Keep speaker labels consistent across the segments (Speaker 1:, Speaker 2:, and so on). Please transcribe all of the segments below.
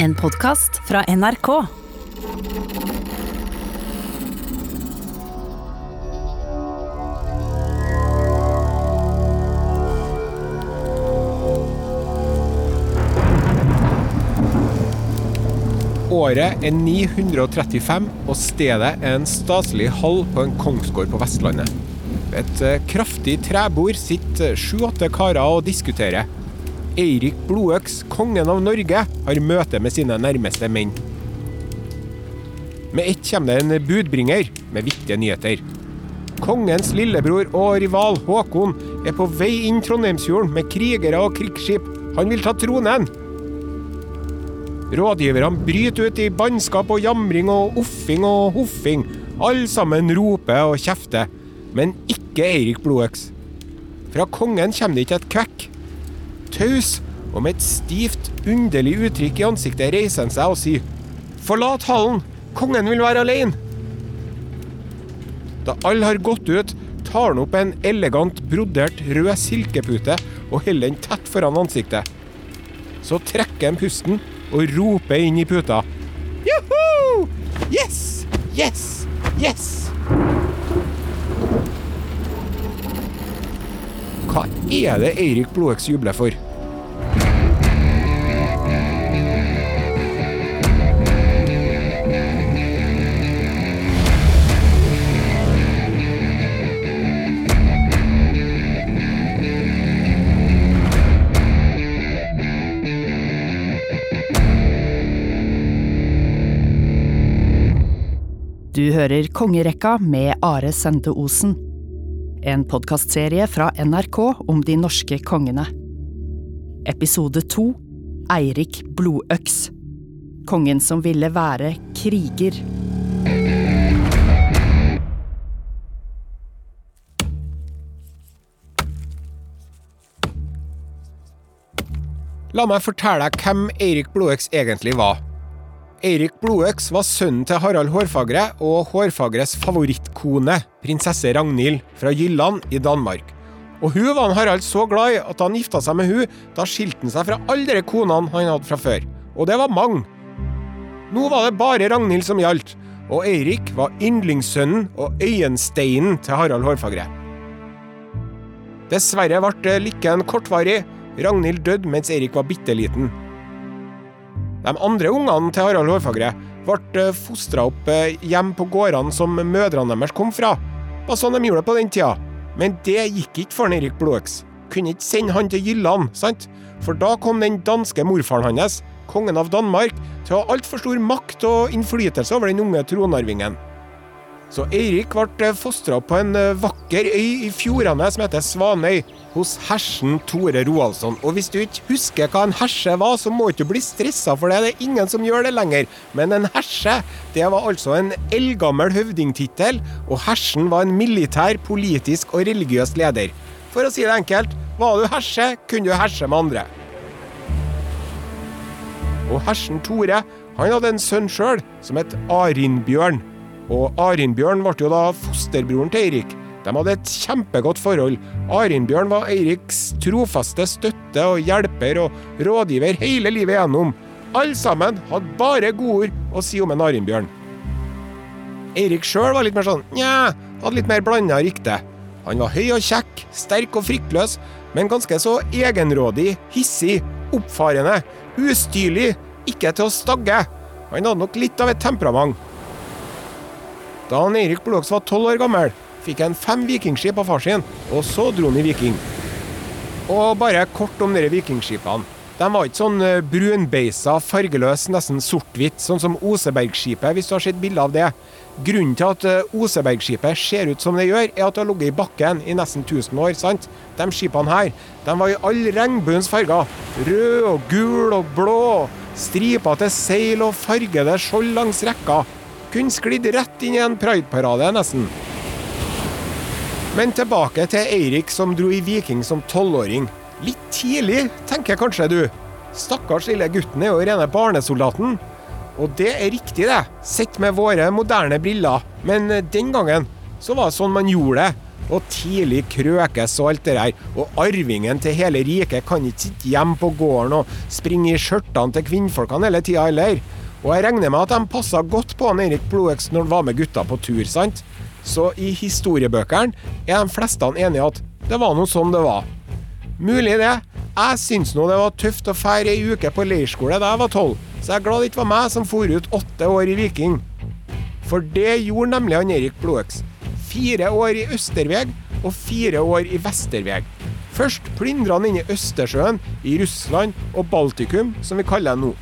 Speaker 1: En podkast fra NRK.
Speaker 2: Året er 935, og stedet er en staselig hall på en kongsgård på Vestlandet. Ved et eh, kraftig trebord sitter sju-åtte karer og diskuterer. Eirik Blodøks, kongen av Norge, har møte med sine nærmeste menn. Med ett kommer det en budbringer med viktige nyheter. Kongens lillebror og rival Håkon er på vei inn Trondheimsfjorden med krigere og krigsskip. Han vil ta tronen. Rådgiverne bryter ut i bannskap og jamring og offing og hoffing. Alle sammen roper og kjefter, men ikke Eirik Blodøks. Fra kongen kommer det ikke et kvekk. Taus og med et stivt, underlig uttrykk i ansiktet reiser han seg og sier Forlat hallen, kongen vil være alene. Da alle har gått ut, tar han opp en elegant brodert rød silkepute og holder den tett foran ansiktet. Så trekker han pusten og roper inn i puta. Juhu! Yes! Yes! Yes! Hva er det Eirik Blodøks jubler for?
Speaker 1: Du hører Kongerekka med Are Sende Osen. En podkastserie fra NRK om de norske kongene. Episode 2 Eirik Blodøks. Kongen som ville være kriger.
Speaker 2: La meg fortelle deg hvem Eirik Blodøks egentlig var. Eirik Blodøks var sønnen til Harald Hårfagre og Hårfagres favorittkone, prinsesse Ragnhild fra Jylland i Danmark. Og hun var Harald så glad i at han gifta seg med hun, da skilte han seg fra alle de konene han hadde fra før. Og det var mange. Nå var det bare Ragnhild som gjaldt, og Eirik var yndlingssønnen og øyensteinen til Harald Hårfagre. Dessverre ble lykken kortvarig. Ragnhild døde mens Eirik var bitte liten. De andre ungene til Harald Hårfagre ble fostra opp hjem på gårdene som mødrene deres kom fra. Det var sånn de gjorde det på den tida. Men det gikk ikke for Erik Blodøks. Kunne ikke sende han til Jylland, sant? For da kom den danske morfaren hans, kongen av Danmark, til å ha altfor stor makt og innflytelse over den unge tronarvingen. Så Eirik ble fostra opp på en vakker øy i fjordene som heter Svanøy, hos hersen Tore Roaldsson. Og hvis du ikke husker hva en herse var, så må du ikke bli stressa, for det det er ingen som gjør det lenger. Men en herse, det var altså en eldgammel høvdingtittel, og hersen var en militær, politisk og religiøs leder. For å si det enkelt, var du herse, kunne du herse med andre. Og hersen Tore, han hadde en sønn sjøl, som het Arinbjørn. Og Arinbjørn ble jo da fosterbroren til Eirik. De hadde et kjempegodt forhold. Arinbjørn var Eiriks trofaste støtte og hjelper og rådgiver hele livet gjennom. Alle sammen hadde bare gode ord å si om en Arinbjørn. Eirik sjøl var litt mer sånn nja, hadde litt mer blanda rykte. Han var høy og kjekk, sterk og fryktløs, men ganske så egenrådig, hissig, oppfarende, ustyrlig, ikke til å stagge. Han hadde nok litt av et temperament. Da han Eirik Blåks var tolv år gammel, fikk han fem vikingskip av far sin, og så dro han i viking. Og bare kort om disse vikingskipene. De var ikke sånn brunbeisa, fargeløs, nesten sort-hvitt, sånn som Osebergskipet, hvis du har sett bilde av det. Grunnen til at Osebergskipet ser ut som det gjør, er at det har ligget i bakken i nesten 1000 år. sant? De skipene her de var i alle regnbuens farger. Rød og gul og blå. Stripete seil og fargede skjold langs rekka. Kunne sklidd rett inn i en prideparade, nesten. Men tilbake til Eirik som dro i viking som tolvåring. Litt tidlig, tenker kanskje du. Stakkars lille gutten er jo rene barnesoldaten. Og det er riktig, det, sett med våre moderne briller. Men den gangen så var det sånn man gjorde det. og tidlig krøkes og alt det der. Og arvingen til hele riket kan ikke sitte hjemme på gården og springe i skjørtene til kvinnfolkene hele tida heller. Og jeg regner med at de passa godt på han Erik Blodøks når han var med gutta på tur, sant? Så i historiebøkene er de fleste enige at det var noe sånn det var. Mulig det. Jeg syns nå det var tøft å feire ei uke på leirskole da jeg var tolv, så jeg er glad det ikke var meg som for ut åtte år i Viking. For det gjorde nemlig han Erik Blodøks. Fire år i Østerveg og fire år i Vesterveg. Først plyndra han inn i Østersjøen, i Russland og Baltikum, som vi kaller det nå.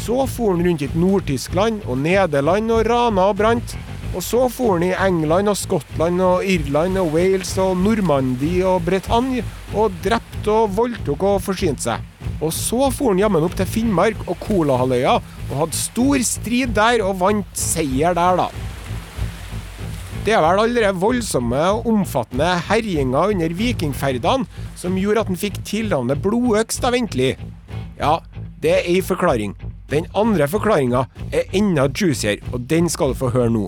Speaker 2: Så for han rundt i Nord-Tyskland og Nederland og rana og brant. Og så for han i England og Skottland og Irland og Wales og Normandie og Bretagne og drepte og voldtok og forsynte seg. Og så for han jammen opp til Finnmark og Kolahalvøya og hadde stor strid der og vant seier der, da. Det er vel alle de voldsomme og omfattende herjinga under vikingferdene som gjorde at han fikk tilnavnet Blodøks, da ventelig. Ja, det er ei forklaring. Den andre forklaringa er enda juicier, og den skal du få høre nå.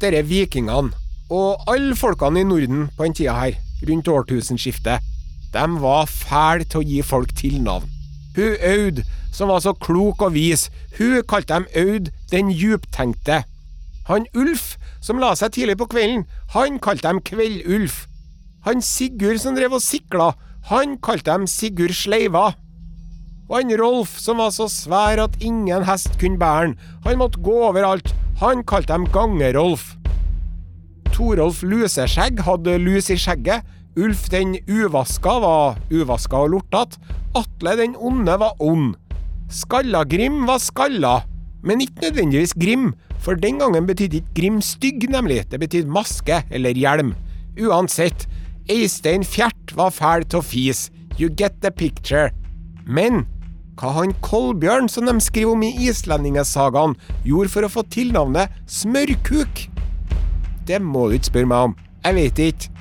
Speaker 2: Dere vikingene, og alle folkene i Norden på den tida her, rundt årtusenskiftet, de var fæle til å gi folk tilnavn. Hun Aud, som var så klok og vis, hun kalte dem Aud den djuptenkte. Han Ulf, som la seg tidlig på kvelden, han kalte dem Kveld-Ulf. Han Sigurd som drev og sikla, han kalte dem Sigurd Sleiva. Og han Rolf, som var så svær at ingen hest kunne bære han, han måtte gå overalt, han kalte dem Gange-Rolf. Torolf Luseskjegg hadde lus i skjegget, Ulf den uvaska var uvaska og lortete, Atle den onde var ond. Skalla-Grim var skalla, men ikke nødvendigvis Grim, for den gangen betydde ikke Grim stygg, nemlig, det betydde maske eller hjelm. Uansett, Eistein Fjert var fæl til å fise, you get the picture. Men hva han Kolbjørn, som de skriver om i islendingesagaen, gjorde for å få tilnavnet Smørkuk? Det må du ikke spørre meg om. Jeg vet ikke.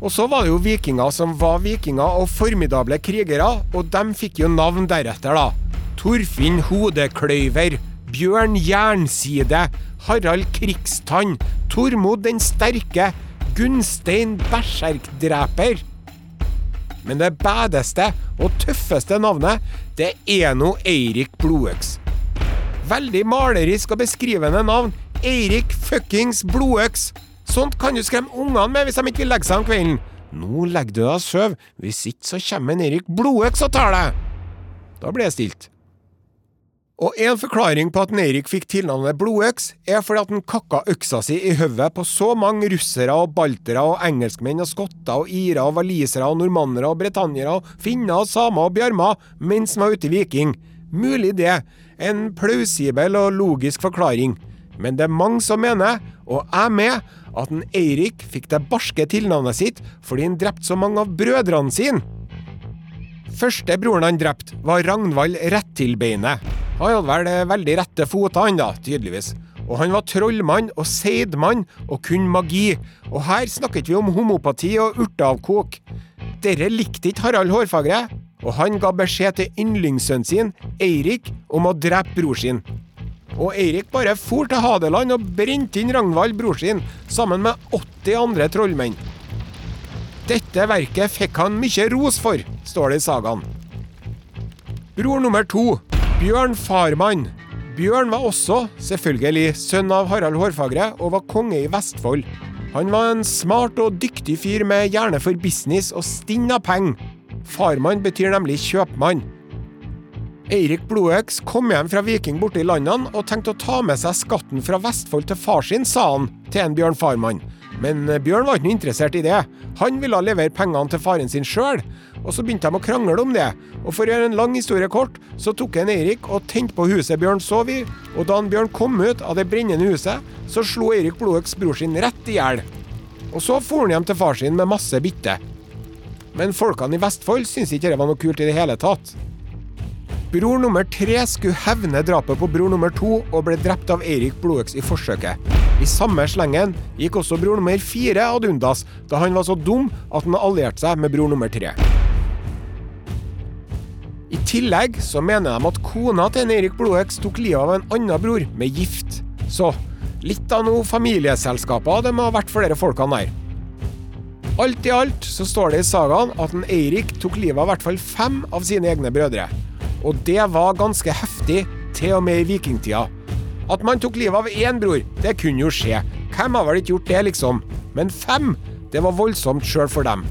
Speaker 2: Og så var det jo vikinger som var vikinger og formidable krigere, og de fikk jo navn deretter, da. Torfinn Hodekløyver, Bjørn Jernside, Harald Krigstann, Tormod den sterke, Gunstein Berserkdreper. Men det bedeste og tøffeste navnet, det er nå Eirik Blodøks. Veldig malerisk og beskrivende navn. Eirik fuckings Blodøks. Sånt kan du skremme ungene med hvis de ikke vil legge seg om kvelden. Nå legger du deg og sover, hvis ikke så kommer en Erik Blodøks og tar deg. Da blir det stilt. Og en forklaring på at Eirik fikk tilnavnet Blodøks, er fordi at han kakka øksa si i hodet på så mange russere og baltere og engelskmenn og skotter og irer og walisere og normannere og bretannere og finner og samer og bjarmer mens han var ute i Viking. Mulig det. En plausibel og logisk forklaring. Men det er mange som mener, og jeg med, at en Eirik fikk det barske tilnavnet sitt fordi han drepte så mange av brødrene sine. Første broren han drepte, var Ragnvald Rettilbeinet. Han hadde vel veldig rette foter, han da, tydeligvis. Og han var trollmann og seidmann og kun magi. Og her snakket vi om homopati og urteavkok. Dere likte ikke Harald Hårfagre, og han ga beskjed til yndlingssønnen sin, Eirik, om å drepe bror sin. Og Eirik bare for til Hadeland og brente inn Ragnvald, bror sin, sammen med 80 andre trollmenn. Dette verket fikk han mye ros for, står det i sagaen. Bror nummer to, Bjørn Farmann. Bjørn var også, selvfølgelig, sønn av Harald Hårfagre og var konge i Vestfold. Han var en smart og dyktig fyr med hjerne for business og stinn av penger. Farmann betyr nemlig kjøpmann. Eirik Blodøks kom hjem fra Viking borte i landene og tenkte å ta med seg skatten fra Vestfold til far sin, sa han til en Bjørn Farmann. Men Bjørn var ikke noe interessert i det. Han ville levere pengene til faren sin sjøl. Og så begynte de å krangle om det. Og for å gjøre en lang historie kort, så tok en Eirik og tente på huset Bjørn sov i, og da han Bjørn kom ut av det brennende huset, så slo Eirik Blodøks bror sin rett i hjel. Og så for han hjem til far sin med masse bytte. Men folkene i Vestfold syntes ikke det var noe kult i det hele tatt. Bror nummer tre skulle hevne drapet på bror nummer to, og ble drept av Eirik Blodøks i forsøket. I samme slengen gikk også bror nummer fire ad undas, da han var så dum at han allierte seg med bror nummer tre. I tillegg så mener de at kona til en Eirik Blodøks tok livet av en annen bror med gift. Så litt av noe familieselskaper det må ha vært for dere folkene der. Alt i alt så står det i sagaen at en Eirik tok livet av i hvert fall fem av sine egne brødre. Og det var ganske heftig, til og med i vikingtida. At man tok livet av én bror, det kunne jo skje. Hvem har vel ikke gjort det, liksom? Men fem, det var voldsomt sjøl for dem.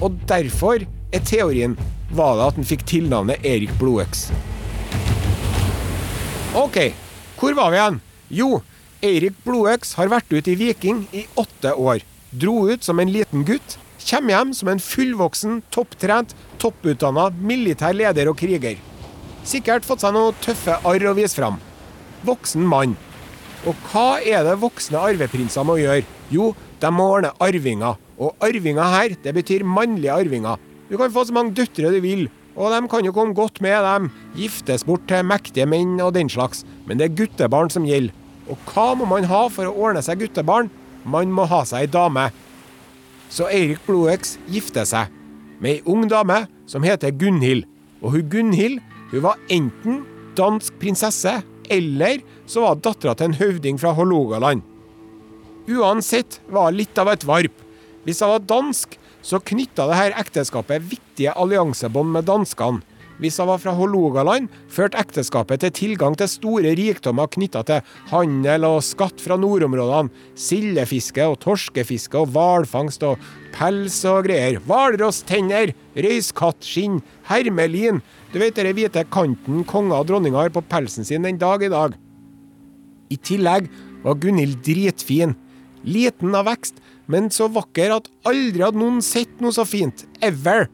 Speaker 2: Og derfor er teorien var det at han fikk tilnavnet Erik Blodøks. Ok, hvor var vi igjen? Jo, Eirik Blodøks har vært ute i Viking i åtte år. Dro ut som en liten gutt. Kommer hjem som en fullvoksen, topptrent, topputdanna militær leder og kriger. Sikkert fått seg noen tøffe arr å vise fram. Voksen mann. Og hva er det voksne arveprinser må gjøre? Jo, de må ordne arvinger. Og arvinger her, det betyr mannlige arvinger. Du kan få så mange døtre du vil, og de kan jo komme godt med, dem. Giftes bort til mektige menn og den slags. Men det er guttebarn som gjelder. Og hva må man ha for å ordne seg guttebarn? Man må ha seg ei dame. Så Eirik Bloeks gifter seg med ei ung dame som heter Gunhild. Og hun Gunhild hun var enten dansk prinsesse, eller så var dattera til en høvding fra Hålogaland. Uansett var litt av et varp. Hvis hun var dansk, så knytta dette ekteskapet viktige alliansebånd med danskene. Hvis hun var fra Hålogaland, førte ekteskapet til tilgang til store rikdommer knytta til handel og skatt fra nordområdene, sildefiske og torskefiske og hvalfangst og pels og greier. Hvalrosstenner, røyskattskinn, hermelin. Du vet den hvite kanten konger og dronninger har på pelsen sin den dag i dag. I tillegg var Gunhild dritfin. Liten av vekst, men så vakker at aldri hadde noen sett noe så fint. Ever.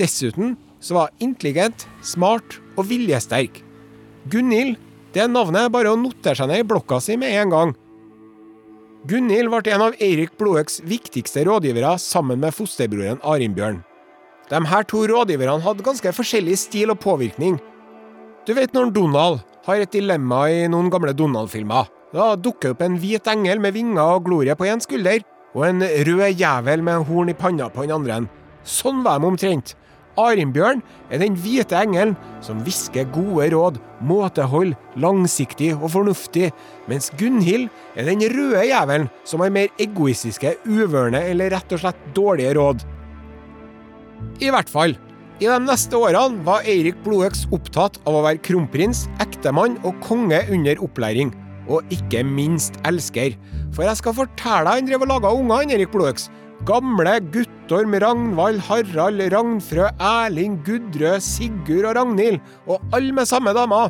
Speaker 2: Dessuten så var intelligent, smart og viljesterk. Gunhild, det navnet er bare å notere seg ned i blokka si med en gang. Gunhild ble en av Eirik Blodøks viktigste rådgivere sammen med fosterbroren Arinbjørn. De her to rådgiverne hadde ganske forskjellig stil og påvirkning. Du vet når Donald har et dilemma i noen gamle Donald-filmer. Da dukker opp en hvit engel med vinger og glorie på én skulder, og en rød jævel med horn i panna på den andre. Sånn var de omtrent. Arinbjørn er den hvite engelen som hvisker gode råd, måtehold, langsiktig og fornuftig, mens Gunhild er den røde jævelen som har mer egoistiske, uvørende eller rett og slett dårlige råd. I hvert fall, i de neste årene var Eirik Blodøks opptatt av å være kronprins, ektemann og konge under opplæring. Og ikke minst elsker. For jeg skal fortelle deg han drev og laga unger, han Erik Blodøks. Gamle Guttorm, Ragnvald, Harald, Ragnfrø, Erling, Gudrød, Sigurd og Ragnhild. Og alle med samme dama.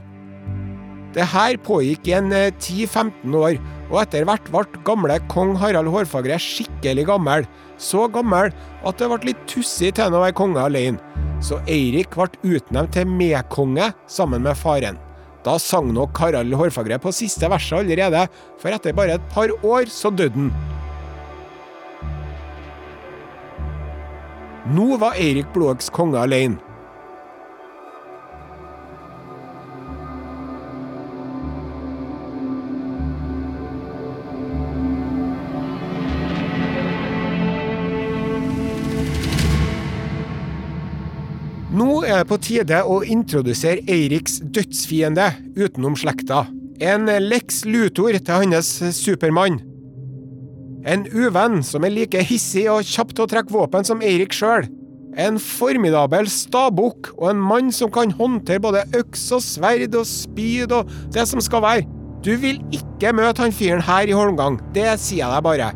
Speaker 2: Det her pågikk i en 10-15 år, og etter hvert ble gamle kong Harald Hårfagre skikkelig gammel. Så gammel at det ble litt tussig til han å være konge alene. Så Eirik ble utnevnt til medkonge sammen med faren. Da sang nok Harald Hårfagre på siste verset allerede, for etter bare et par år så døde han. Nå var Eirik Blåøks konge alene. Det på tide å introdusere Eiriks dødsfiende utenom slekta. En Lex Luthor til hans Supermann. En uvenn som er like hissig og kjapp til å trekke våpen som Eirik sjøl. En formidabel stabukk og en mann som kan håndtere både øks og sverd og spyd og det som skal være. Du vil ikke møte han fyren her i Holmgang, det sier jeg deg bare.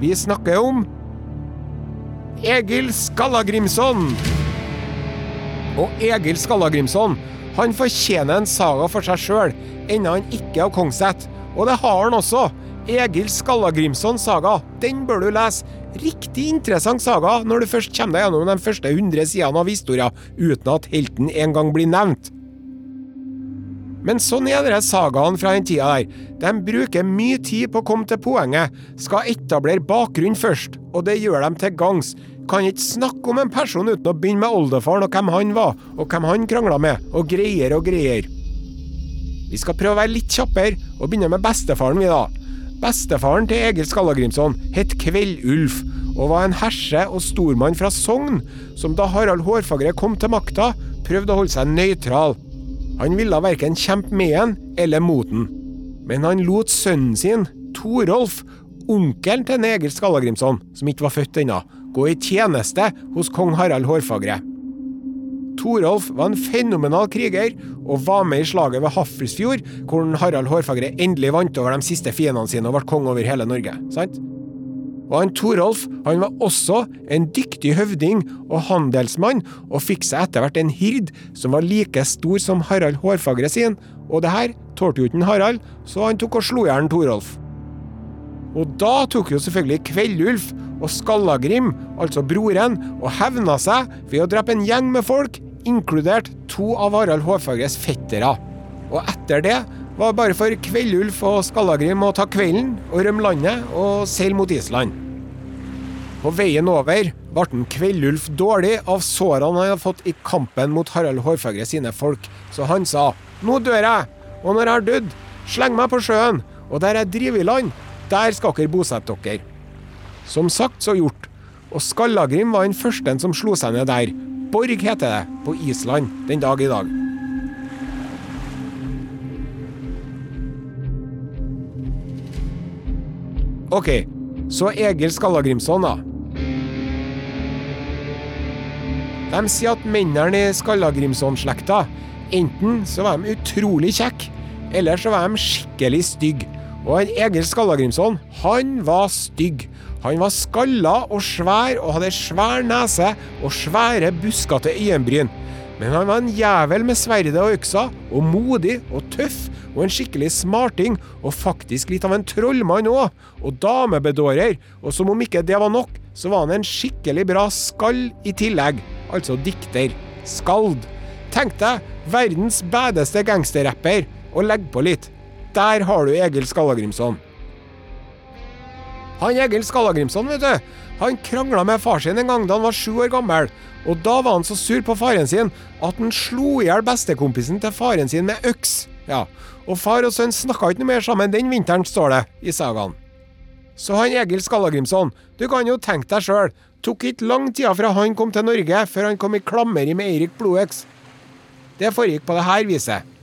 Speaker 2: Vi snakker om Egil Skallagrimson. Og Egil Skallagrimson han fortjener en saga for seg sjøl, enda han ikke har kongsett. Og det har han også. Egil Skallagrimson saga. Den bør du lese. Riktig interessant saga når du først kommer deg gjennom de første 100 sidene av historia, uten at helten engang blir nevnt. Men sånn er dere sagaene fra den tida der. De bruker mye tid på å komme til poenget, skal etablere bakgrunn først, og det gjør de til gangs. Kan ikke snakke om en person uten å begynne med oldefaren og hvem han var, og hvem han krangla med, og greier og greier. Vi skal prøve å være litt kjappere, og begynne med bestefaren, vi, da. Bestefaren til Egil Skallagrimson het Kveldulf, og var en herse og stormann fra Sogn, som da Harald Hårfagre kom til makta, prøvde å holde seg nøytral. Han ville verken kjempe med han eller mot han. Men han lot sønnen sin, Torolf, onkelen til Egil Skallagrimson, som ikke var født ennå, gå i tjeneste hos kong Harald Hårfagre. Torolf var en fenomenal kriger, og var med i slaget ved Hafrsfjord, hvor Harald Hårfagre endelig vant over de siste fiendene sine og ble konge over hele Norge. sant? Og han Torolf han var også en dyktig høvding og handelsmann, og fikk seg etter hvert en hird som var like stor som Harald Hårfagre sin, og det her tålte jo ikke Harald, så han tok og slo i hjel Torolf. Og da tok jo selvfølgelig Kveldulf og Skallagrim, altså broren, og hevna seg ved å drepe en gjeng med folk, inkludert to av Harald Hårfagres fettere. Og etter det var det bare for Kveldulf og Skallagrim å ta kvelden og rømme landet og seile mot Island. På veien over ble Kveldulf dårlig av sårene han hadde fått i kampen mot Harald Hårfagre sine folk, så han sa nå dør jeg, og når jeg har dødd, sleng meg på sjøen, og der jeg driver i land, der skal dere bosette dere. Som sagt, så gjort. Og Skallagrim var den første som slo seg ned der. Borg heter det, på Island, den dag i dag. OK, så Egil Skallagrimson, da. De sier at mennene i Skallagrimson-slekta enten så var de utrolig kjekke, eller så var de skikkelig stygge. Og en Egil Skallagrimson, han var stygg. Han var skalla og svær og hadde svær nese og svære, buskete øyenbryn. Men han var en jævel med sverdet og øksa, og modig og tøff, og en skikkelig smarting, og faktisk litt av en trollmann òg, og damebedårer, og som om ikke det var nok, så var han en skikkelig bra skall i tillegg, altså dikter. Skald. Tenk deg verdens bedeste gangsterrapper, og legg på litt. Der har du Egil Skallagrimson. Han Egil Skallagrimson, vet du, han krangla med far sin en gang da han var sju år gammel. Og da var han så sur på faren sin at han slo i hjel bestekompisen til faren sin med øks. Ja, Og far og sønn snakka ikke noe mer sammen den vinteren, står det i sagaen. Så han Egil Skallagrimson, du kan jo tenke deg sjøl, tok ikke lang tid fra han kom til Norge før han kom i klammeri med Eirik Blodøks. Det foregikk på det her viset.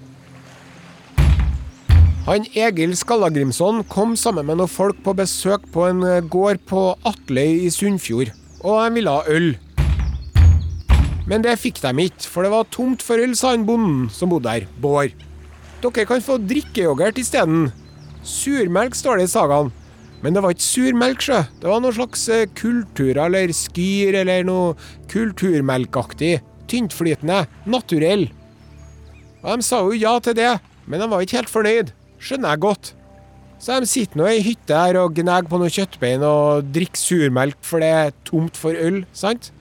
Speaker 2: Han Egil Skallagrimson kom sammen med noen folk på besøk på en eh, gård på Atløy i Sunnfjord, og de ville ha øl. Men det fikk de ikke, for det var tomt for øl, sa han bonden som bodde der, Bård. Dere kan få drikkeyoghurt isteden. Surmelk, står det i sagaen. Men det var ikke surmelk, sjø. Det var noe slags eh, kultur eller skyr eller noe kulturmelkaktig. Tyntflytende. Naturell. Og de sa jo ja til det, men de var ikke helt fornøyd skjønner jeg godt. Så de sitter nå i hytte her og gnager på noen kjøttbein og drikker surmelk for det er tomt for øl, sant?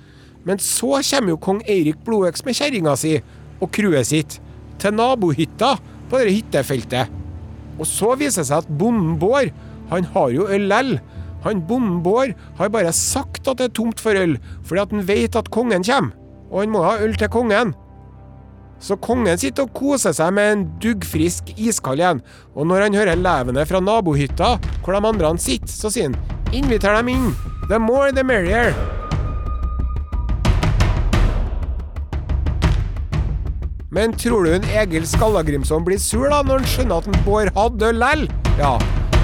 Speaker 2: Men så kommer jo kong Eirik Blodøks med kjerringa si og crewet sitt til nabohytta på dette hyttefeltet. Og så viser det seg at bonden Bård, han har jo øl lell. Han bonden Bård har bare sagt at det er tomt for øl, fordi at han vet at kongen kommer. Og han må ha øl til kongen. Så kongen sitter og koser seg med en duggfrisk iskald en, og når han hører levende fra nabohytta, hvor de andre sitter, så sier han inviter dem inn. The more the merrier. Men tror du en Egil Skallagrimson blir sur da, når han skjønner at en Bård hadde øl lell? Ja.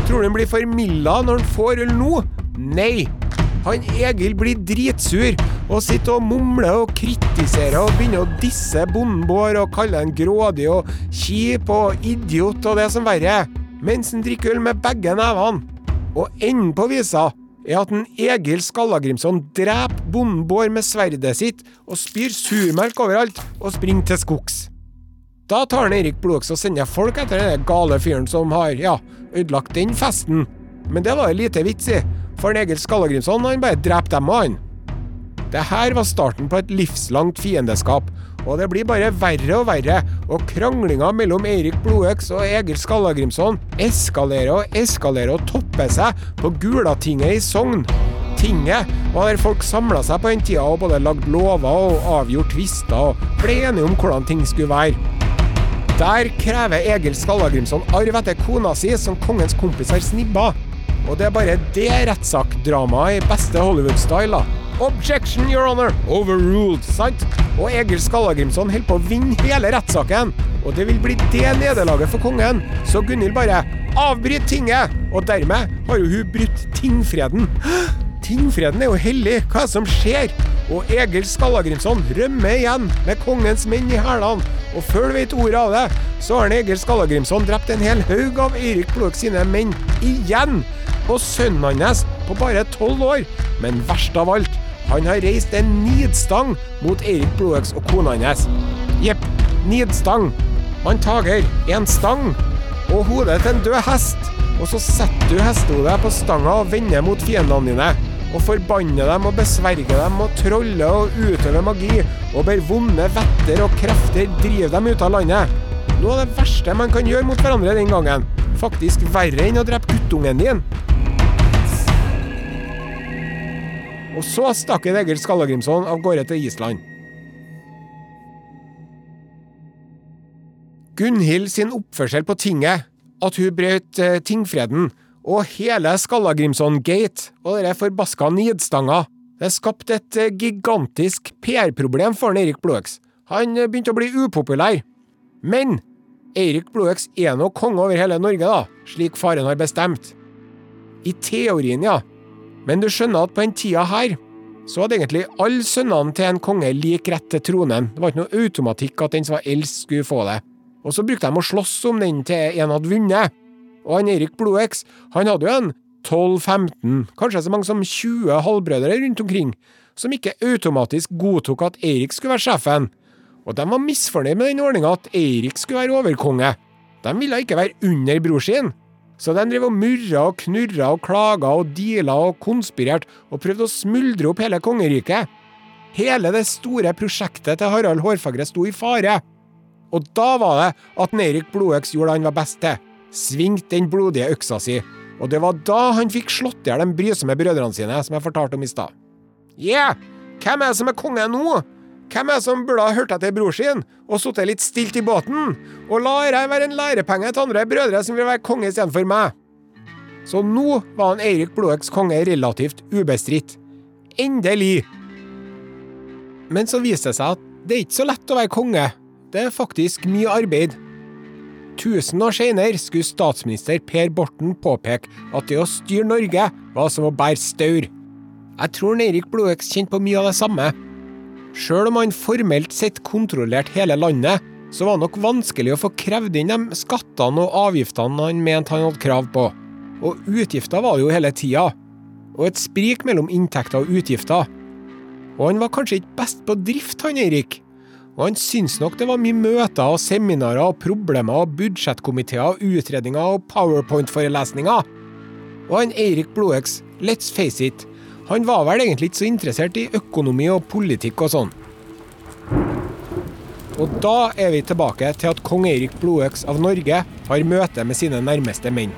Speaker 2: Tror du han blir formilda når han får øl nå? Nei. Han Egil blir dritsur og sitter og mumler og kritiserer og begynner å disse bonden Bård og kalle han grådig og kjip og idiot og det som verre, mens han drikker øl med begge nevene. Og enden på visa er at en Egil Skallagrimson dreper bonden Bård med sverdet sitt og spyr surmelk overalt og springer til skogs. Da tar han Erik Blodøks og sender folk etter den gale fyren som har, ja, ødelagt den festen. Men det var det lite vits i, for en Egil Skallagrimson han bare drepte dem han. Det her var starten på et livslangt fiendeskap, og det blir bare verre og verre, og kranglinga mellom Eirik Blodøks og Egil Skallagrimson eskalerer og eskalerer og topper seg på Gulatinget i Sogn. Tinget var der folk samla seg på den tida og både lagde lover og avgjort tvister og ble enige om hvordan ting skulle være. Der krever Egil Skallagrimson arv etter kona si, som kongens kompiser snibba. Og det er bare det rettssakdramaet i beste Hollywood-style, da. Objection, your honor! Overruled, sant? Og Egil Skallagrimson holder på å vinne hele rettssaken. Og det vil bli det nederlaget for kongen. Så Gunhild bare avbryt tinget! Og dermed har jo hun brutt tingfreden. Tingfreden er jo hellig. Hva som skjer? Og Egil Skallagrimson rømmer igjen med kongens menn i hælene. Og før du vet ordet av det, så har Egil Skallagrimson drept en hel haug av Eirik Blodøk sine menn igjen. Og sønnen hans på bare tolv år. Men verst av alt, han har reist en nidstang mot Eirik Blodøks og kona hans. Jepp, nidstang. Man tager en stang og hodet til en død hest, og så setter du hestehodet på stanga og vender mot fiendene dine. Og forbanne dem og besverge dem og trolle og utøve magi og ber vonde vetter og krefter drive dem ut av landet. Noe av det verste man kan gjøre mot hverandre den gangen. Faktisk verre enn å drepe guttungen din. Og så stakk Egil Skallagrimson av gårde til Island. Gunhild sin oppførsel på tinget, at hun brøt eh, tingfreden, og hele Skallagrimson-gate og den forbaska nidstanga, det skapte et eh, gigantisk PR-problem for han Erik Blodøks. Han eh, begynte å bli upopulær. Men Eirik Blodøks er nå konge over hele Norge, da, slik faren har bestemt. I teorien, ja. Men du skjønner at på den tida her, så hadde egentlig alle sønnene til en konge lik rett til tronen. Det var ikke noe automatikk at den som var eldst, skulle få det. Og så brukte de å slåss om den til en hadde vunnet. Og han Erik Blodeks, han hadde jo en 12-15, kanskje så mange som 20 halvbrødre rundt omkring, som ikke automatisk godtok at Eirik skulle være sjefen. Og de var misfornøyd med den ordninga at Eirik skulle være overkonge. De ville ikke være under bror sin. Så de drev og murra og knurra og klaga og deala og konspirerte og prøvde å smuldre opp hele kongeriket. Hele det store prosjektet til Harald Hårfagre sto i fare. Og da var det at Eirik Blodøks gjorde det han var best til. Svingte den blodige øksa si. Og det var da han fikk slått i hjel de brysomme brødrene sine, som jeg fortalte om i stad. Yeah! Hvem er det som er konge nå? Hvem er det som burde ha hørt etter bror sin og sittet litt stilt i båten, og la dette være en lærepenge til andre brødre som vil være konge istedenfor meg? Så nå var han Eirik Blodøks konge relativt ubestridt. Endelig! Men så viste det seg at det er ikke så lett å være konge. Det er faktisk mye arbeid. Tusen år senere skulle statsminister Per Borten påpeke at det å styre Norge var som å bære staur. Jeg tror Eirik Blodøks kjente på mye av det samme. Sjøl om han formelt sett kontrollerte hele landet, så var det nok vanskelig å få krevd inn de skattene og avgiftene han mente han hadde krav på. Og utgifter var det jo hele tida. Og et sprik mellom inntekter og utgifter. Og han var kanskje ikke best på drift, han Eirik. Og han syntes nok det var mye møter og seminarer og problemer og budsjettkomiteer og utredninger og powerpoint-forelesninger. Og han Eirik Blodøks, let's face it, han var vel egentlig ikke så interessert i økonomi og politikk og sånn. Og da er vi tilbake til at kong Eirik Blodøks av Norge har møte med sine nærmeste menn.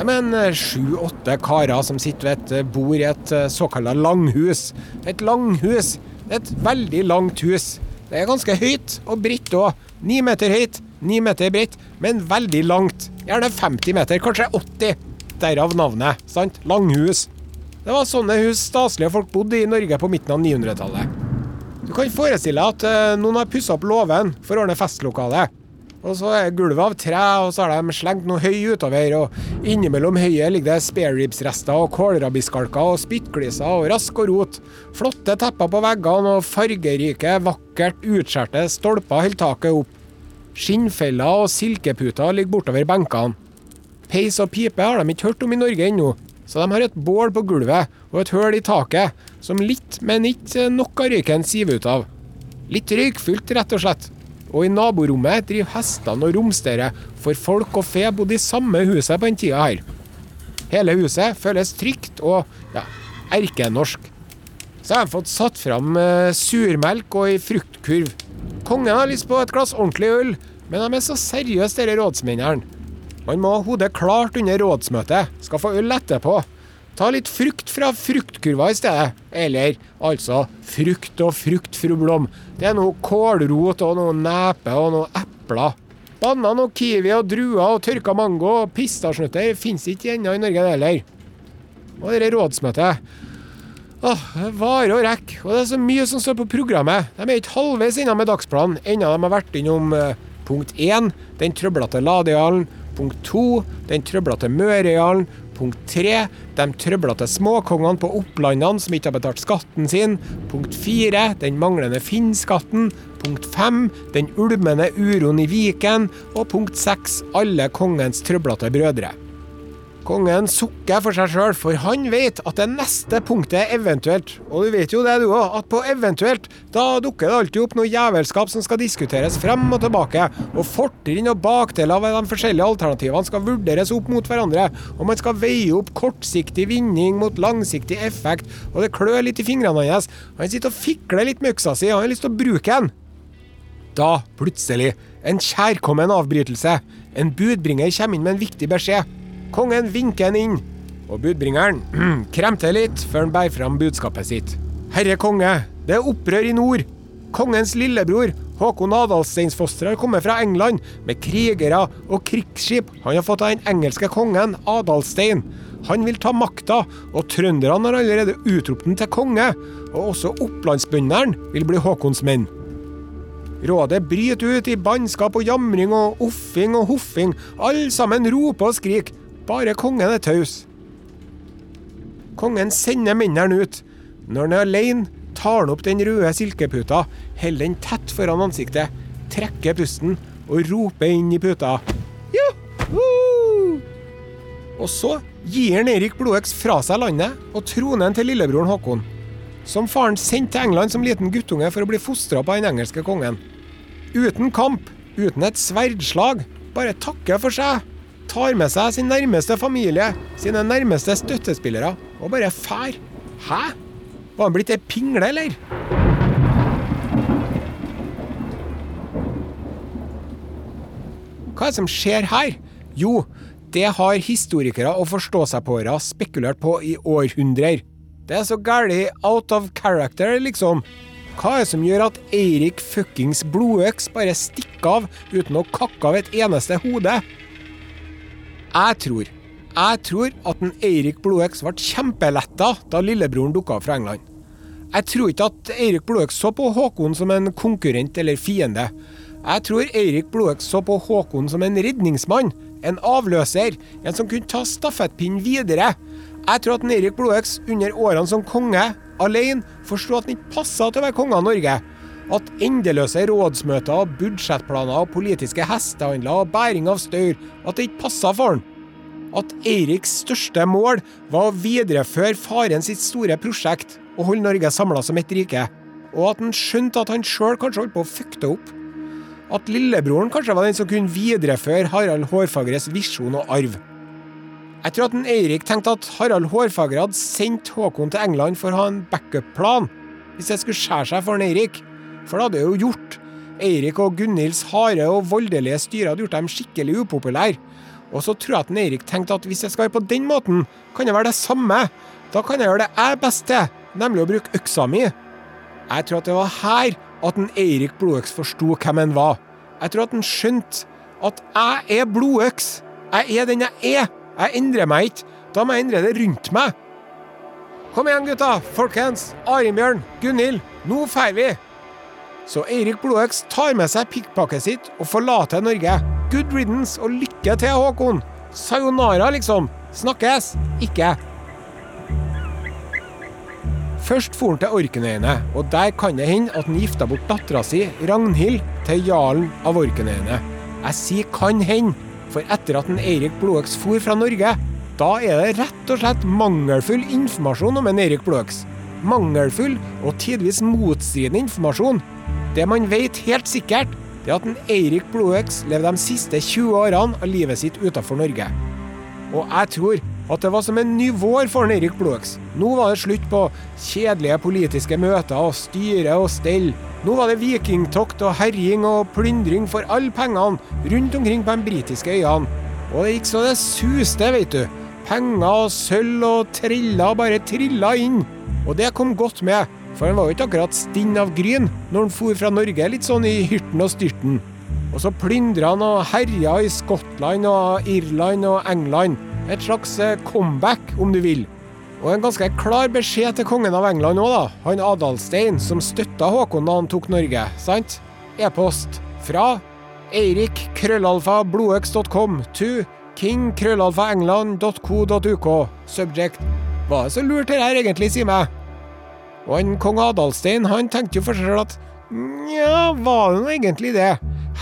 Speaker 2: De er en sju-åtte karer som sitter ved et bord i et såkalt langhus. Et langhus et veldig langt hus. Det er ganske høyt og bredt òg. Ni meter høyt, ni meter bredt, men veldig langt. Gjerne 50 meter, kanskje 80. Derav navnet. sant? Langhus. Det var sånne hus staselige folk bodde i Norge på midten av 900-tallet. Du kan forestille deg at noen har pussa opp låven for å ordne festlokalet. Og så er gulvet av tre, og så har de slengt noe høy utover. Og innimellom høyet ligger det spareribsrester og kålrabbiskalker og spyttgliser og rask og rot. Flotte tepper på veggene og fargerike, vakkert utskjærte stolper holder taket opp. Skinnfeller og silkeputer ligger bortover benkene. Peis og pipe har de ikke hørt om i Norge ennå, så de har et bål på gulvet og et høl i taket som litt, men ikke nok av røyken siver ut av. Litt røykfullt, rett og slett og i naborommet driver hestene og romsterer, for folk og fe bodde i samme huset på den tida her. Hele huset føles trygt og ja, erkenorsk. Så har de fått satt fram uh, surmelk og ei fruktkurv. Kongen har lyst på et glass ordentlig øl, men de er så seriøse, disse rådsmennene. Man må ha hodet klart under rådsmøtet. Skal få øl etterpå. Ta litt frukt fra fruktkurva i stedet. Eller altså frukt og frukt, fru Blom. Det er noe kålrot og noe nepe og noe epler. Banan og kiwi og druer og tørka mango og pistasjnøtter fins ikke ennå i Norge heller. Og dette rådsmøtet Åh, det varer og rekker, og det er så mye som står på programmet. De er ikke halvveis inne med dagsplanen, ennå de har vært innom eh, punkt 1, den trøblete Ladehallen, punkt 2, den trøblete Mørehallen, punkt 3, de trøblete småkongene på Opplandene som ikke har betalt skatten sin, punkt 4, den manglende Finn-skatten, punkt 5, den ulmende uroen i Viken, og punkt 6, alle kongens trøblete brødre. Kongen sukker for seg sjøl, for han vet at det neste punktet er eventuelt. Og du vet jo det du òg, at på eventuelt, da dukker det alltid opp noe jævelskap som skal diskuteres frem og tilbake, og fortrinn og bakdeler ved de forskjellige alternativene skal vurderes opp mot hverandre, og man skal veie opp kortsiktig vinning mot langsiktig effekt, og det klør litt i fingrene hans. Han sitter og fikler litt med øksa si, og han har lyst til å bruke den. Da, plutselig, en kjærkommen avbrytelse. En budbringer kommer inn med en viktig beskjed. Kongen vinker han inn, og budbringeren kremter litt før han bærer fram budskapet sitt. Herre konge, det er opprør i nord. Kongens lillebror, Håkon Adalsteinsfoster, har kommet fra England med krigere og krigsskip han har fått av den engelske kongen Adalstein. Han vil ta makta, og trønderne har allerede utropt den til konge. Og også opplandsbøndene vil bli Håkons menn. Rådet bryter ut i bannskap og jamring og offing og hoffing. Alle sammen roper og skriker. Bare kongen er taus. Kongen sender mennene ut. Når han er alene, tar han opp den røde silkeputa, holder den tett foran ansiktet, trekker pusten og roper inn i puta. Juhu! Og så gir han Erik Blodøks fra seg landet og tronen til lillebroren Håkon. Som faren sendte til England som liten guttunge for å bli fostra på den engelske kongen. Uten kamp, uten et sverdslag, bare takker for seg. Tar med seg sin nærmeste familie, sine nærmeste støttespillere, og bare fær. Hæ? Var han blitt ei pingle, eller? Hva er det som skjer her? Jo, det har historikere og forstå-seg-på-ere spekulert på i århundrer. Det er så gæli out of character, liksom. Hva er det som gjør at Eirik fuckings Blodøks bare stikker av uten å kakke av et eneste hode? Jeg tror jeg tror at en Eirik Blodøks ble kjempeletta da lillebroren dukka opp fra England. Jeg tror ikke at Eirik Blodøks så på Håkon som en konkurrent eller fiende. Jeg tror Eirik Blodøks så på Håkon som en redningsmann, en avløser, en som kunne ta stafettpinnen videre. Jeg tror at Eirik Blodøks under årene som konge, alene, forsto at han ikke passa til å være konge av Norge. At endeløse rådsmøter, budsjettplaner, politiske hestehandler og bæring av staur, at det ikke passa for han at Eiriks største mål var å videreføre faren sitt store prosjekt og holde Norge samla som ett rike, og at han skjønte at han sjøl kanskje holdt på å fucke det opp. At lillebroren kanskje var den som kunne videreføre Harald Hårfagres visjon og arv. Jeg tror at en Eirik tenkte at Harald Hårfagre hadde sendt Håkon til England for å ha en backup-plan, hvis det skulle skjære seg for en Eirik. For det hadde jo gjort. Eirik og Gunhilds harde og voldelige styre hadde gjort dem skikkelig upopulære. Og så tror jeg at Eirik tenkte at hvis jeg skal være på den måten, kan jeg være det samme. Da kan jeg gjøre det jeg best til, nemlig å bruke øksa mi. Jeg tror at det var her at en Eirik Blodøks forsto hvem han var. Jeg tror at han skjønte at jeg er blodøks. Jeg er den jeg er. Jeg endrer meg ikke. Da må jeg endre det rundt meg. Kom igjen, gutta. Folkens. Arinbjørn. Gunhild. Nå drar vi. Så Eirik Blodøks tar med seg pikkpakket sitt og forlater Norge. Good riddance og lykke til, Håkon. Sayonara, liksom. Snakkes. Ikke. Først for han til Orknøyene, og der kan det hende at han gifta bort dattera si, Ragnhild, til jarlen av Orknøyene. Jeg sier kan hende, for etter at en Eirik Blodøks for fra Norge, da er det rett og slett mangelfull informasjon om en Eirik Blodøks. Mangelfull og tidvis motstridende informasjon. Det man vet helt sikkert, det er at en Eirik Blodøks levde de siste 20 årene av livet sitt utenfor Norge. Og jeg tror at det var som en ny vår for en Eirik Blodøks. Nå var det slutt på kjedelige politiske møter og styre og stell. Nå var det vikingtokt og herjing og plyndring for alle pengene rundt omkring på de britiske øyene. Og det gikk så det suste, vet du. Penger og sølv og triller bare trilla inn. Og det kom godt med, for han var jo ikke akkurat stinn av gryn når han for fra Norge litt sånn i hyrten og styrten. Og så plyndra han og herja i Skottland og Irland og England. Et slags comeback, om du vil. Og en ganske klar beskjed til kongen av England òg, da. Han Adalstein, som støtta Håkon da han tok Norge, sant? E-post fra Eirik krøllalfa blodøks.com to king krøllalfa england.co.uk. Subject Var det så lurt det her egentlig, si meg? Og han kong Adalstein han tenkte jo for seg sjøl at nja, var det nå egentlig det?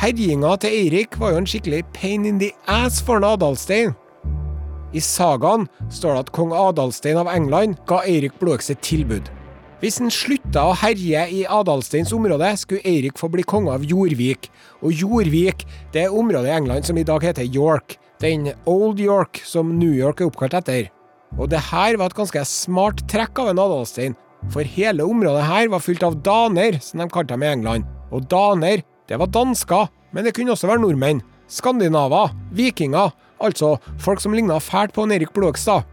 Speaker 2: Herjinga til Eirik var jo en skikkelig pain in the ass for en Adalstein. I sagaen står det at kong Adalstein av England ga Eirik blodøkse tilbud. Hvis han slutta å herje i Adalsteins område, skulle Eirik få bli konge av Jorvik. Og Jorvik det er området i England som i dag heter York. Den Old York som New York er oppkalt etter. Og det her var et ganske smart trekk av en Adalstein, for hele området her var fylt av daner, som de kalte dem i England. Og daner, det var dansker, men det kunne også være nordmenn. Skandinaver, vikinger, altså folk som ligna fælt på Erik Blåkstad.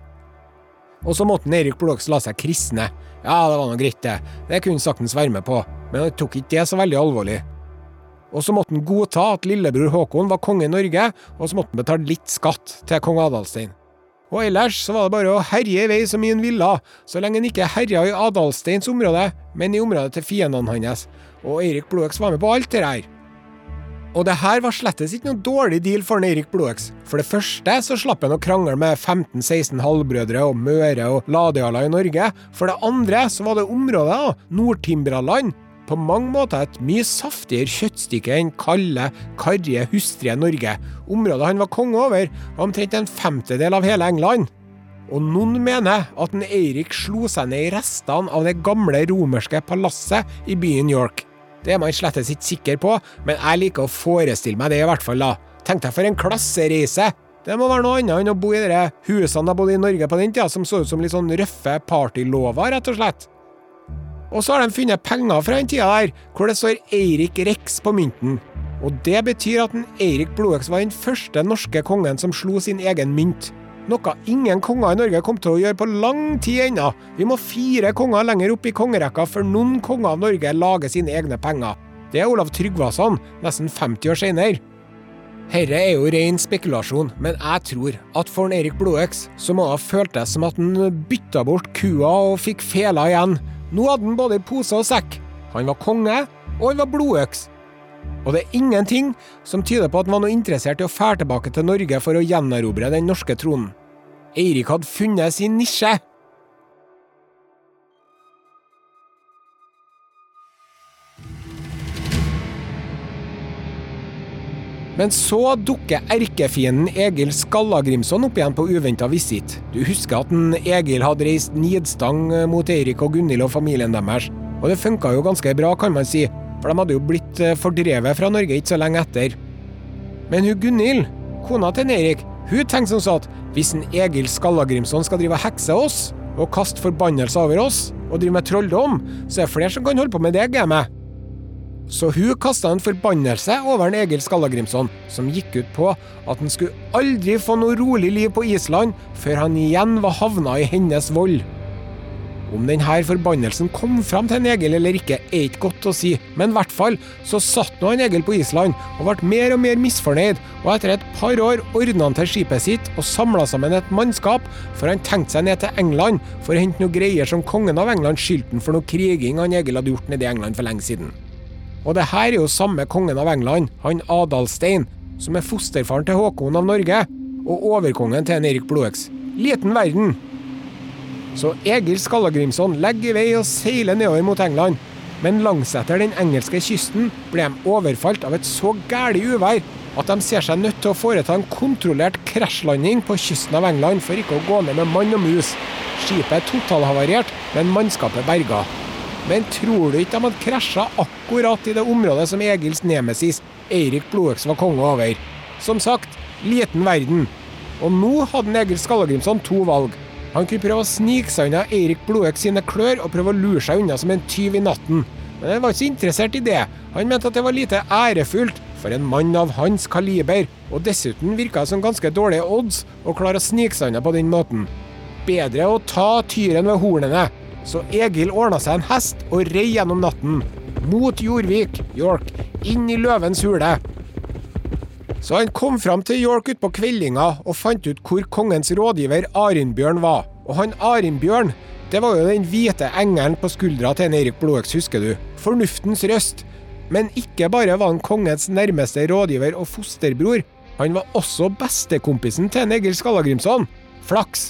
Speaker 2: Og så måtte Erik Blåkstad la seg kristne. Ja, det var nå greit, det. Det kunne han saktens være med på, men han tok ikke det så veldig alvorlig. Og så måtte han godta at lillebror Håkon var konge i Norge, og så måtte han betale litt skatt til kong Adalstein. Og ellers så var det bare å herje i vei som i en villa, så lenge han ikke herja i Adalsteins område, men i området til fiendene hans. Og Eirik Blodøks var med på alt det her. Og det her var slettes ikke noe dårlig deal for Eirik Blodøks. For det første så slapp han å krangle med 15-16 halvbrødre og Møre og Ladeala i Norge. For det andre så var det området, Nord-Timbraland, på mange måter et mye saftigere kjøttstykke enn kalde, karrige, hustrige Norge. Området han var konge over, var omtrent en femtedel av hele England. Og noen mener at en Eirik slo seg ned i restene av det gamle romerske palasset i byen York. Det er man slettes ikke sikker på, men jeg liker å forestille meg det i hvert fall, da. Tenk deg for en klassereise! Det må være noe annet enn å bo i de husene jeg bodde i Norge på den tida, som så ut som litt sånn røffe partylåver, rett og slett. Og så har de funnet penger fra den tida der, hvor det står Eirik Rex på mynten. Og det betyr at en Eirik Blodøks var den første norske kongen som slo sin egen mynt. Noe ingen konger i Norge kom til å gjøre på lang tid ennå. Vi må fire konger lenger opp i kongerekka før noen konger av Norge lager sine egne penger. Det er Olav Tryggvason, nesten 50 år senere. Herre er jo ren spekulasjon, men jeg tror at for en Erik Blodøks så må det ha føltes som at han bytta bort kua og fikk fela igjen. Nå hadde han både pose og sekk. Han var konge, og han var blodøks. Og det er ingenting som tyder på at han var noe interessert i å fære tilbake til Norge for å gjenerobre den norske tronen. Eirik hadde funnet sin nisje. Men så dukker erkefienden Egil Skallagrimson opp igjen på uventa visitt. Du husker at en Egil hadde reist nidstang mot Eirik og Gunhild og familien deres. Og det funka jo ganske bra, kan man si, for de hadde jo blitt eh, fordrevet fra Norge ikke så lenge etter. Men hun Gunhild, kona til Eirik, hun tenkte som så at hvis en Egil Skallagrimson skal drive og hekse oss, og kaste forbannelser over oss, og drive med trolldom, så er det flere som kan holde på med det gamet. Så hun kasta en forbannelse over en Egil Skallagrimson, som gikk ut på at han skulle aldri få noe rolig liv på Island før han igjen var havna i hennes vold. Om denne forbannelsen kom fram til en Egil eller ikke, er ikke godt å si, men i hvert fall så satt nå en Egil på Island og ble mer og mer misfornøyd, og etter et par år ordna han til skipet sitt og samla sammen et mannskap, for han tenkte seg ned til England for å hente noe greier som kongen av England skyldte han for noe kriging han Egil hadde gjort nede i England for lenge siden. Og det her er jo samme kongen av England, han Adalstein, som er fosterfaren til Håkon av Norge, og overkongen til en Erik Blodøks. Liten verden. Så Egil Skallagrimson legger i vei og seiler nedover mot England. Men langsetter den engelske kysten ble de overfalt av et så gæli uvær at de ser seg nødt til å foreta en kontrollert krasjlanding på kysten av England for ikke å gå ned med mann og mus. Skipet er totalhavarert, men mannskapet berga. Men tror du ikke de hadde krasja akkurat i det området som Egils nemesis Eirik Blodøks var konge over? Som sagt, liten verden. Og nå hadde Egil Skallagrimson to valg. Han kunne prøve å snike seg unna Eirik Blodøk sine klør og prøve å lure seg unna som en tyv i natten. Men han var ikke så interessert i det. Han mente at det var lite ærefullt for en mann av hans kaliber, og dessuten virka det som ganske dårlige odds å klare å snike seg unna på den måten. Bedre å ta tyren ved hornene. Så Egil ordna seg en hest og rei gjennom natten. Mot Jorvik, York, inn i løvens hule. Så han kom fram til York utpå kveldinga og fant ut hvor kongens rådgiver Arinbjørn var. Og han Arinbjørn, det var jo den hvite engelen på skuldra til en Erik Blodøks, husker du. Fornuftens røst. Men ikke bare var han kongens nærmeste rådgiver og fosterbror, han var også bestekompisen til en Egil Skallagrimson. Flaks.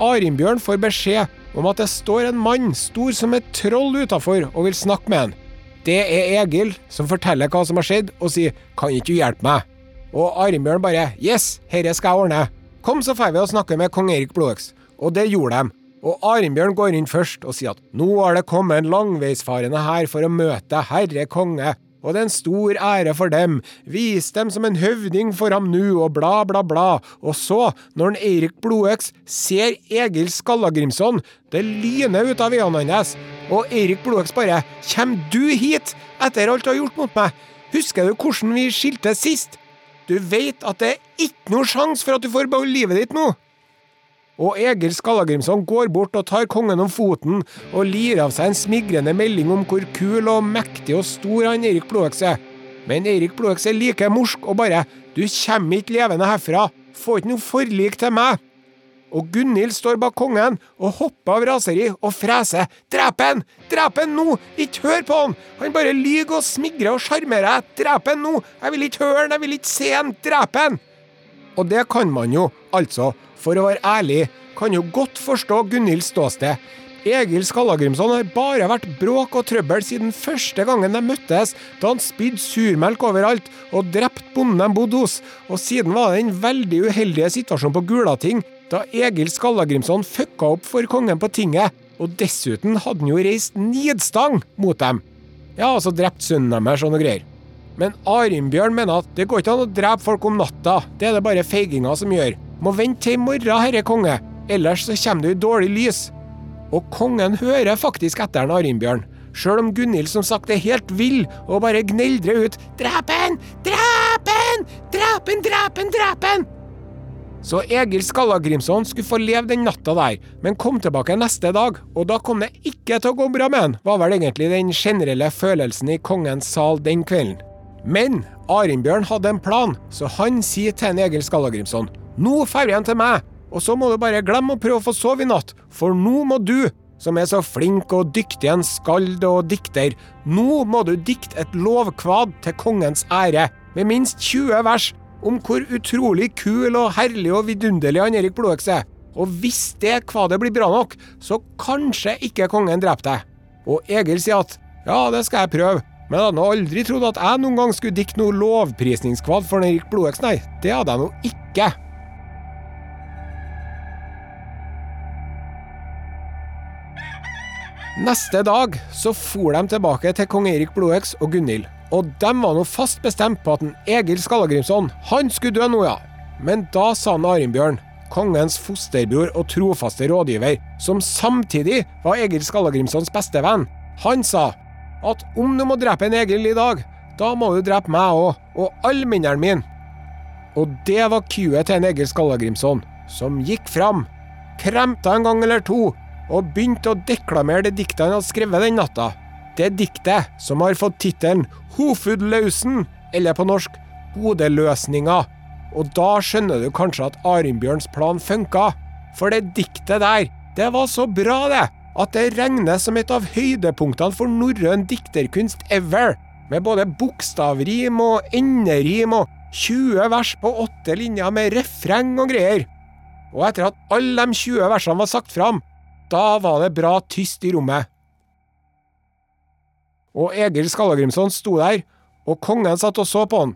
Speaker 2: Arinbjørn får beskjed om at det står en mann stor som et troll utafor og vil snakke med han. Det er Egil som forteller hva som har skjedd, og sier 'kan ikke du hjelpe meg'? Og Arnbjørn bare 'yes, herre skal jeg ordne'. Kom, så får vi å snakke med kong Erik Blodøks. Og det gjorde de. Og Arnbjørn går inn først og sier at nå har det kommet en langveisfarende her for å møte herre konge, og det er en stor ære for dem, vis dem som en høvding for ham nå, og bla, bla, bla. Og så, når en Eirik Blodøks ser Egil Skallagrimson, det lyner ut av øynene hans, og Eirik Blodøks bare Kjem du hit, etter alt du har gjort mot meg? Husker du hvordan vi skilte sist? Du veit at det er ikke noe sjanse for at du får beholde livet ditt nå. Og Egil Skallagrimson går bort og tar kongen om foten og lirer av seg en smigrende melding om hvor kul og mektig og stor han Erik Blodøks er. Men Erik Blodøks er like morsk og bare 'Du kommer ikke levende herfra. Få ikke noe forlik til meg'. Og Gunhild står bak kongen og hopper av raseri og freser. 'Drep han! Drep han nå! Ikke hør på han! Han bare lyver og smigrer og sjarmerer. Drep han nå! Jeg vil ikke høre han, jeg vil ikke se han! Drep han!' Og det kan man jo, altså for å være ærlig, kan jo godt forstå Gunhilds ståsted. Egil Skallagrimson har bare vært bråk og trøbbel siden første gangen de møttes, da han spydde surmelk overalt og drepte bonden de bodde hos, og siden var det den veldig uheldige situasjonen på Gulating, da Egil Skallagrimson fucka opp for kongen på tinget, og dessuten hadde han jo reist nidstang mot dem. Ja, altså drept sønnen deres og noe greier. Men Arimbjørn mener at det går ikke an å drepe folk om natta, det er det bare feiginger som gjør. Må vente til i morgen, herre konge, ellers så kommer du i dårlig lys. Og kongen hører faktisk etter en Arimbjørn, sjøl om Gunhild som sagt er helt vill og bare gneldrer ut 'Drep han! Drep han! Drep han! Drep han! Drep han!' Så Egil Skallagrimson skulle få leve den natta der, men kom tilbake neste dag, og da kom det ikke til å gå bra med han, var vel egentlig den generelle følelsen i kongens sal den kvelden. Men Arimbjørn hadde en plan, så han sier til en Egil Skallagrimson nå vi til meg, og så må du bare glemme å prøve å få sove i natt, for nå må du, som er så flink og dyktig en skald og dikter, nå må du dikte et lovkvad til kongens ære, med minst 20 vers, om hvor utrolig kul og herlig og vidunderlig han Erik Blodøks er. Og hvis det kvadet blir bra nok, så kanskje ikke kongen dreper deg. Og Egil sier at ja, det skal jeg prøve, men jeg hadde aldri trodd at jeg noen gang skulle dikte noe lovprisningskvad for Erik Blodøks, nei. Det hadde jeg nå ikke. Neste dag så for de tilbake til kong Erik Blodøks og Gunhild. Og de var nå fast bestemt på at en Egil Skallagrimson han skulle dø nå, ja. Men da sa han Arinbjørn, kongens fosterbror og trofaste rådgiver, som samtidig var Egil Skallagrimsons beste venn, han sa at om du må drepe en Egil i dag, da må du drepe meg òg, og alle minnene mine. Og det var kuet til en Egil Skallagrimson, som gikk fram, kremta en gang eller to, og begynte å deklamere det diktet han hadde skrevet den natta. Det diktet som har fått tittelen Hofudlausen, eller på norsk Hodeløsninga. Og da skjønner du kanskje at Arinbjørns plan funka. For det diktet der, det var så bra, det, at det regnes som et av høydepunktene for norrøn dikterkunst ever. Med både bokstavrim og enderim og 20 vers på åtte linjer med refreng og greier. Og etter at alle de 20 versene var sagt fram, da var det bra tyst i rommet. Og Egil Skallagrimson sto der, og kongen satt og så på han.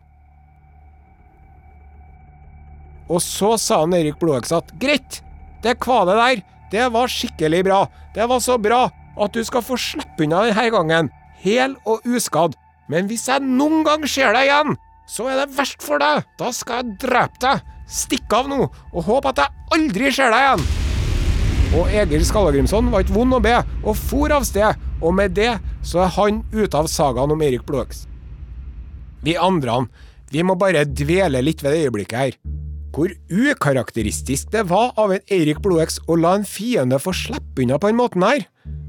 Speaker 2: Og så sa han Erik Blodøks at greit, det kvadet der, det var skikkelig bra. Det var så bra at du skal få slippe unna denne gangen, hel og uskadd. Men hvis jeg noen gang ser deg igjen, så er det verst for deg. Da skal jeg drepe deg. Stikk av nå, og håpe at jeg aldri ser deg igjen. Og Egil Skallagrimson var ikke vond å be, og for av sted, og med det så er han ute av sagaen om Erik Blodøks. Vi andre, vi må bare dvele litt ved det øyeblikket her. Hvor ukarakteristisk det var av en Eirik Blodøks å la en fiende få slippe unna på den måten her.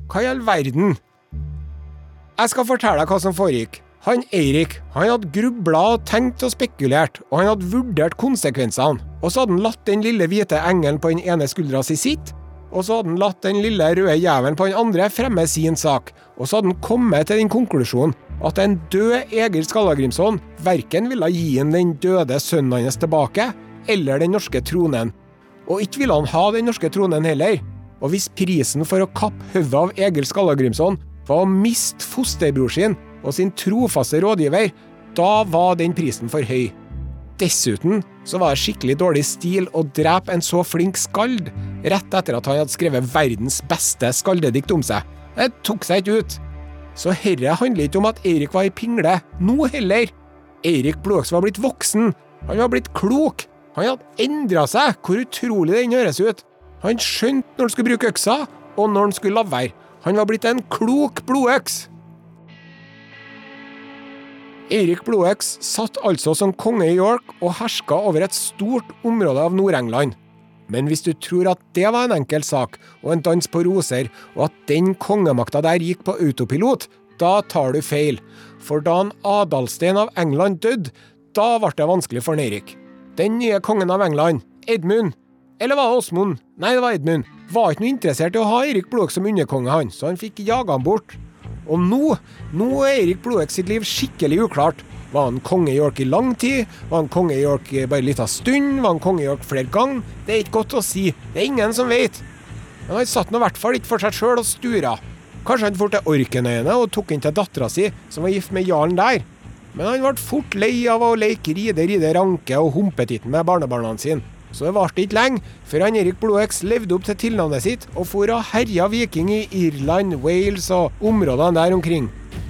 Speaker 2: Hva i all verden? Jeg skal fortelle deg hva som foregikk. Han Eirik han hadde grubla og tenkt og spekulert, og han hadde vurdert konsekvensene. Og så hadde han latt den lille hvite engelen på den ene skuldra si sitte, og så hadde han latt den lille røde jævelen på den andre fremme sin sak, og så hadde han kommet til den konklusjonen at en død Egil Skallagrimson verken ville gi han den døde sønnen hans tilbake, eller den norske tronen. Og ikke ville han ha den norske tronen heller. Og hvis prisen for å kappe hodet av Egil Skallagrimson var å miste fosterbror sin og sin trofaste rådgiver, da var den prisen for høy. Dessuten så var det skikkelig dårlig stil å drepe en så flink skald rett etter at han hadde skrevet verdens beste skaldedikt om seg. Det tok seg ikke ut. Så herre handler ikke om at Eirik var ei pingle, nå heller. Eirik Blåks var blitt voksen. Han var blitt klok. Han hadde endra seg, hvor utrolig den høres ut. Han skjønte når han skulle bruke øksa, og når han skulle la være. Han var blitt en klok blodøks. Eirik Blodøks satt altså som konge i York og herska over et stort område av Nord-England. Men hvis du tror at det var en enkel sak og en dans på roser, og at den kongemakta der gikk på autopilot, da tar du feil. For da han Adalstein av England døde, da ble det vanskelig for Eirik. Den nye kongen av England, Edmund, eller var det Åsmund? Nei, det var Edmund. Var ikke noe interessert i å ha Eirik Blodøk som underkonge, han, så han fikk jaga han bort. Og nå, nå er Eirik Blodek sitt liv skikkelig uklart. Var han konge i York i lang tid? Var han konge i York bare en liten stund? Var han konge i York flere ganger? Det er ikke godt å si. Det er ingen som vet. Men han satt nå i hvert fall ikke for seg sjøl og stura. Kanskje han dro til Orkenøyene og tok inn til dattera si, som var gift med jarlen der. Men han ble fort lei av å leke ride, ride ranke og humpetitten med barnebarna sine. Så det varte ikke lenge før han Erik Blodøks levde opp til tilnavnet sitt og for og herja viking i Irland, Wales og områdene der omkring.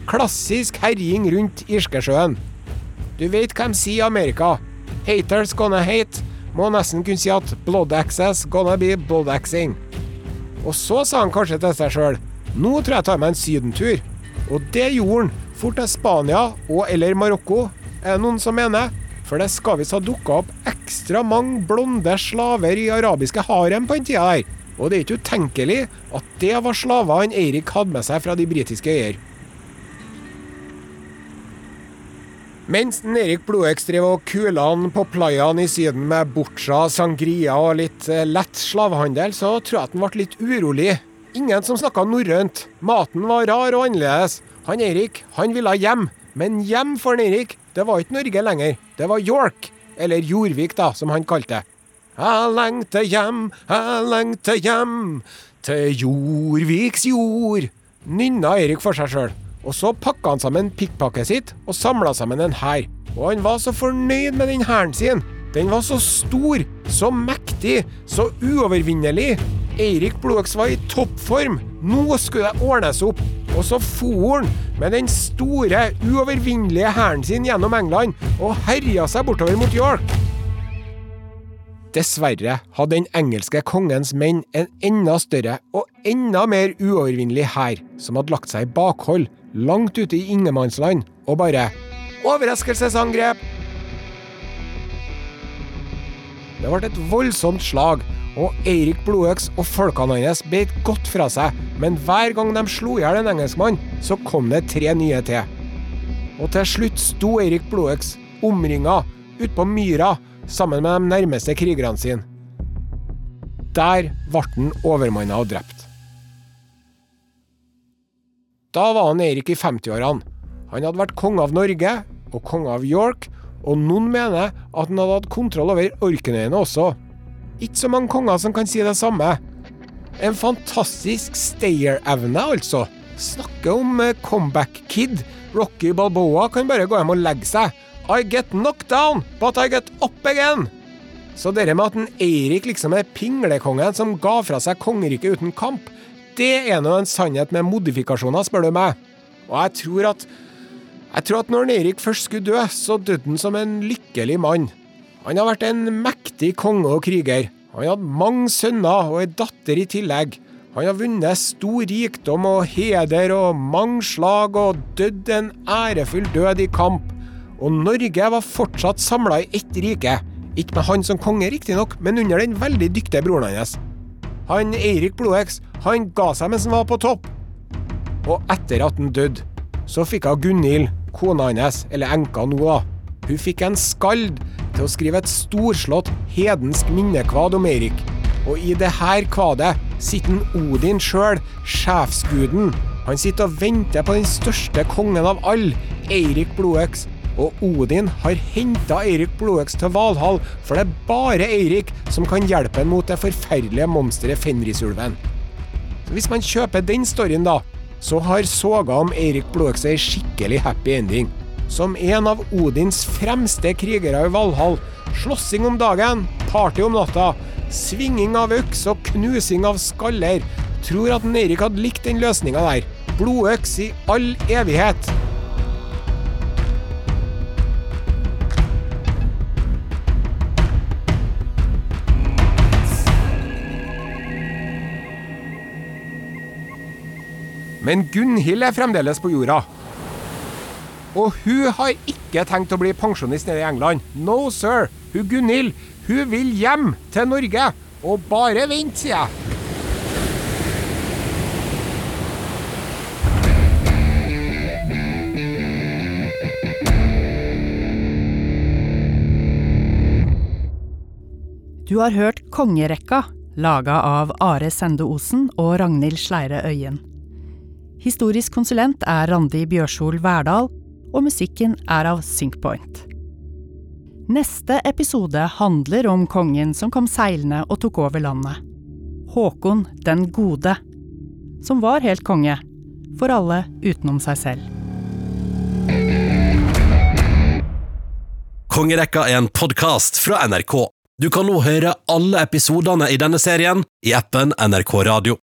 Speaker 2: Klassisk herjing rundt Irskesjøen. Du vet hva de sier i Amerika. Haters gonna hate. Må nesten kunne si at blood access gonna be blood axing. Og så sa han kanskje til seg sjøl nå tror jeg jeg tar meg en sydentur. Og det gjorde han. Fort til Spania og eller Marokko, er det noen som mener. For det skal visst ha dukka opp ekstra mange blonde slaver i arabiske harem på den tida der. Og det er ikke utenkelig at det var slaver han Eirik hadde med seg fra de britiske øyer. Mens Erik Blodøks drev og kula han på playaen i Syden med borcha, sangria og litt eh, lett slavehandel, så tror jeg at han ble litt urolig. Ingen som snakka norrønt. Maten var rar og annerledes. Han Erik, han ville hjem. Men hjem for han Erik, det var ikke Norge lenger. Det var York. Eller Jorvik, da, som han kalte det. Jeg lengter hjem, jeg lengter hjem, til Jorviks jord, nynna Erik for seg sjøl. Og så pakka han sammen pikkpakket sitt og samla sammen en hær. Og han var så fornøyd med den hæren sin. Den var så stor, så mektig, så uovervinnelig. Eirik Blodøks var i toppform. Nå skulle det ordnes opp. Og så for han med den store, uovervinnelige hæren sin gjennom England og herja seg bortover mot York. Dessverre hadde den engelske kongens menn en enda større og enda mer uovervinnelig hær, som hadde lagt seg i bakhold langt ute i ingenmannsland, og bare Overraskelsesangrep! Det ble et voldsomt slag, og Eirik Blodøks og folkene hans beit godt fra seg, men hver gang de slo i hjel en engelskmann, så kom det tre nye til. Og til slutt sto Eirik Blodøks omringa utpå myra sammen med de nærmeste krigerne sine. Der ble han overmanna og drept. Da var han Eirik i 50-årene. Han hadde vært konge av Norge og konge av York, og noen mener at han hadde hatt kontroll over Orknøyene også. Ikke så mange konger som kan si det samme. En fantastisk stayer-evne, altså. Snakke om eh, comeback kid. Rocky Balboa kan bare gå hjem og legge seg. I get knocked down, but I get up again. Så det med at en Eirik liksom er pinglekongen som ga fra seg kongeriket uten kamp, det er nå en sannhet med modifikasjoner, spør du meg. Og jeg tror at jeg tror at når Eirik først skulle dø, så døde han som en lykkelig mann. Han har vært en mektig konge og kriger. Han hadde mange sønner og ei datter i tillegg. Han har vunnet stor rikdom og heder og mange slag og dødd en ærefull død i kamp. Og Norge var fortsatt samla i ett rike. Ikke med han som konge, riktignok, men under den veldig dyktige broren hans. Han Eirik Blodøks, han ga seg mens han var på topp. Og etter at han døde, så fikk hun Gunhild, kona hans, eller enka nå, da. Hun fikk en skald til å skrive et storslått hedensk minnekvad om Eirik. Og i det her kvadet sitter Odin sjøl, sjefsguden. Han sitter og venter på den største kongen av alle, Eirik Blodøks. Og Odin har henta Eirik Blodøks til Valhall, for det er bare Eirik som kan hjelpe ham mot det forferdelige monsteret Fenrisulven. Hvis man kjøper den storyen, da, så har soga om Eirik Blodøks ei skikkelig happy ending. Som en av Odins fremste krigere i Valhall. Slåssing om dagen, party om natta, svinging av øks og knusing av skaller. Tror at Eirik hadde likt den løsninga der. Blodøks i all evighet. Men Gunhild er fremdeles på jorda. Og hun har ikke tenkt å bli pensjonist nede i England. No, sir. Hun Gunhild, hun vil hjem til Norge. Og bare vent, sier jeg.
Speaker 1: Du har hørt Kongerekka, laga av Are Sende Osen og Ragnhild Sleire Øyen. Historisk konsulent er Randi Bjørsol Verdal, og musikken er av Syncpoint. Neste episode handler om kongen som kom seilende og tok over landet. Håkon den gode. Som var helt konge. For alle utenom seg selv.
Speaker 3: Kongerekka er en podkast fra NRK. Du kan nå høre alle episodene i denne serien i appen NRK Radio.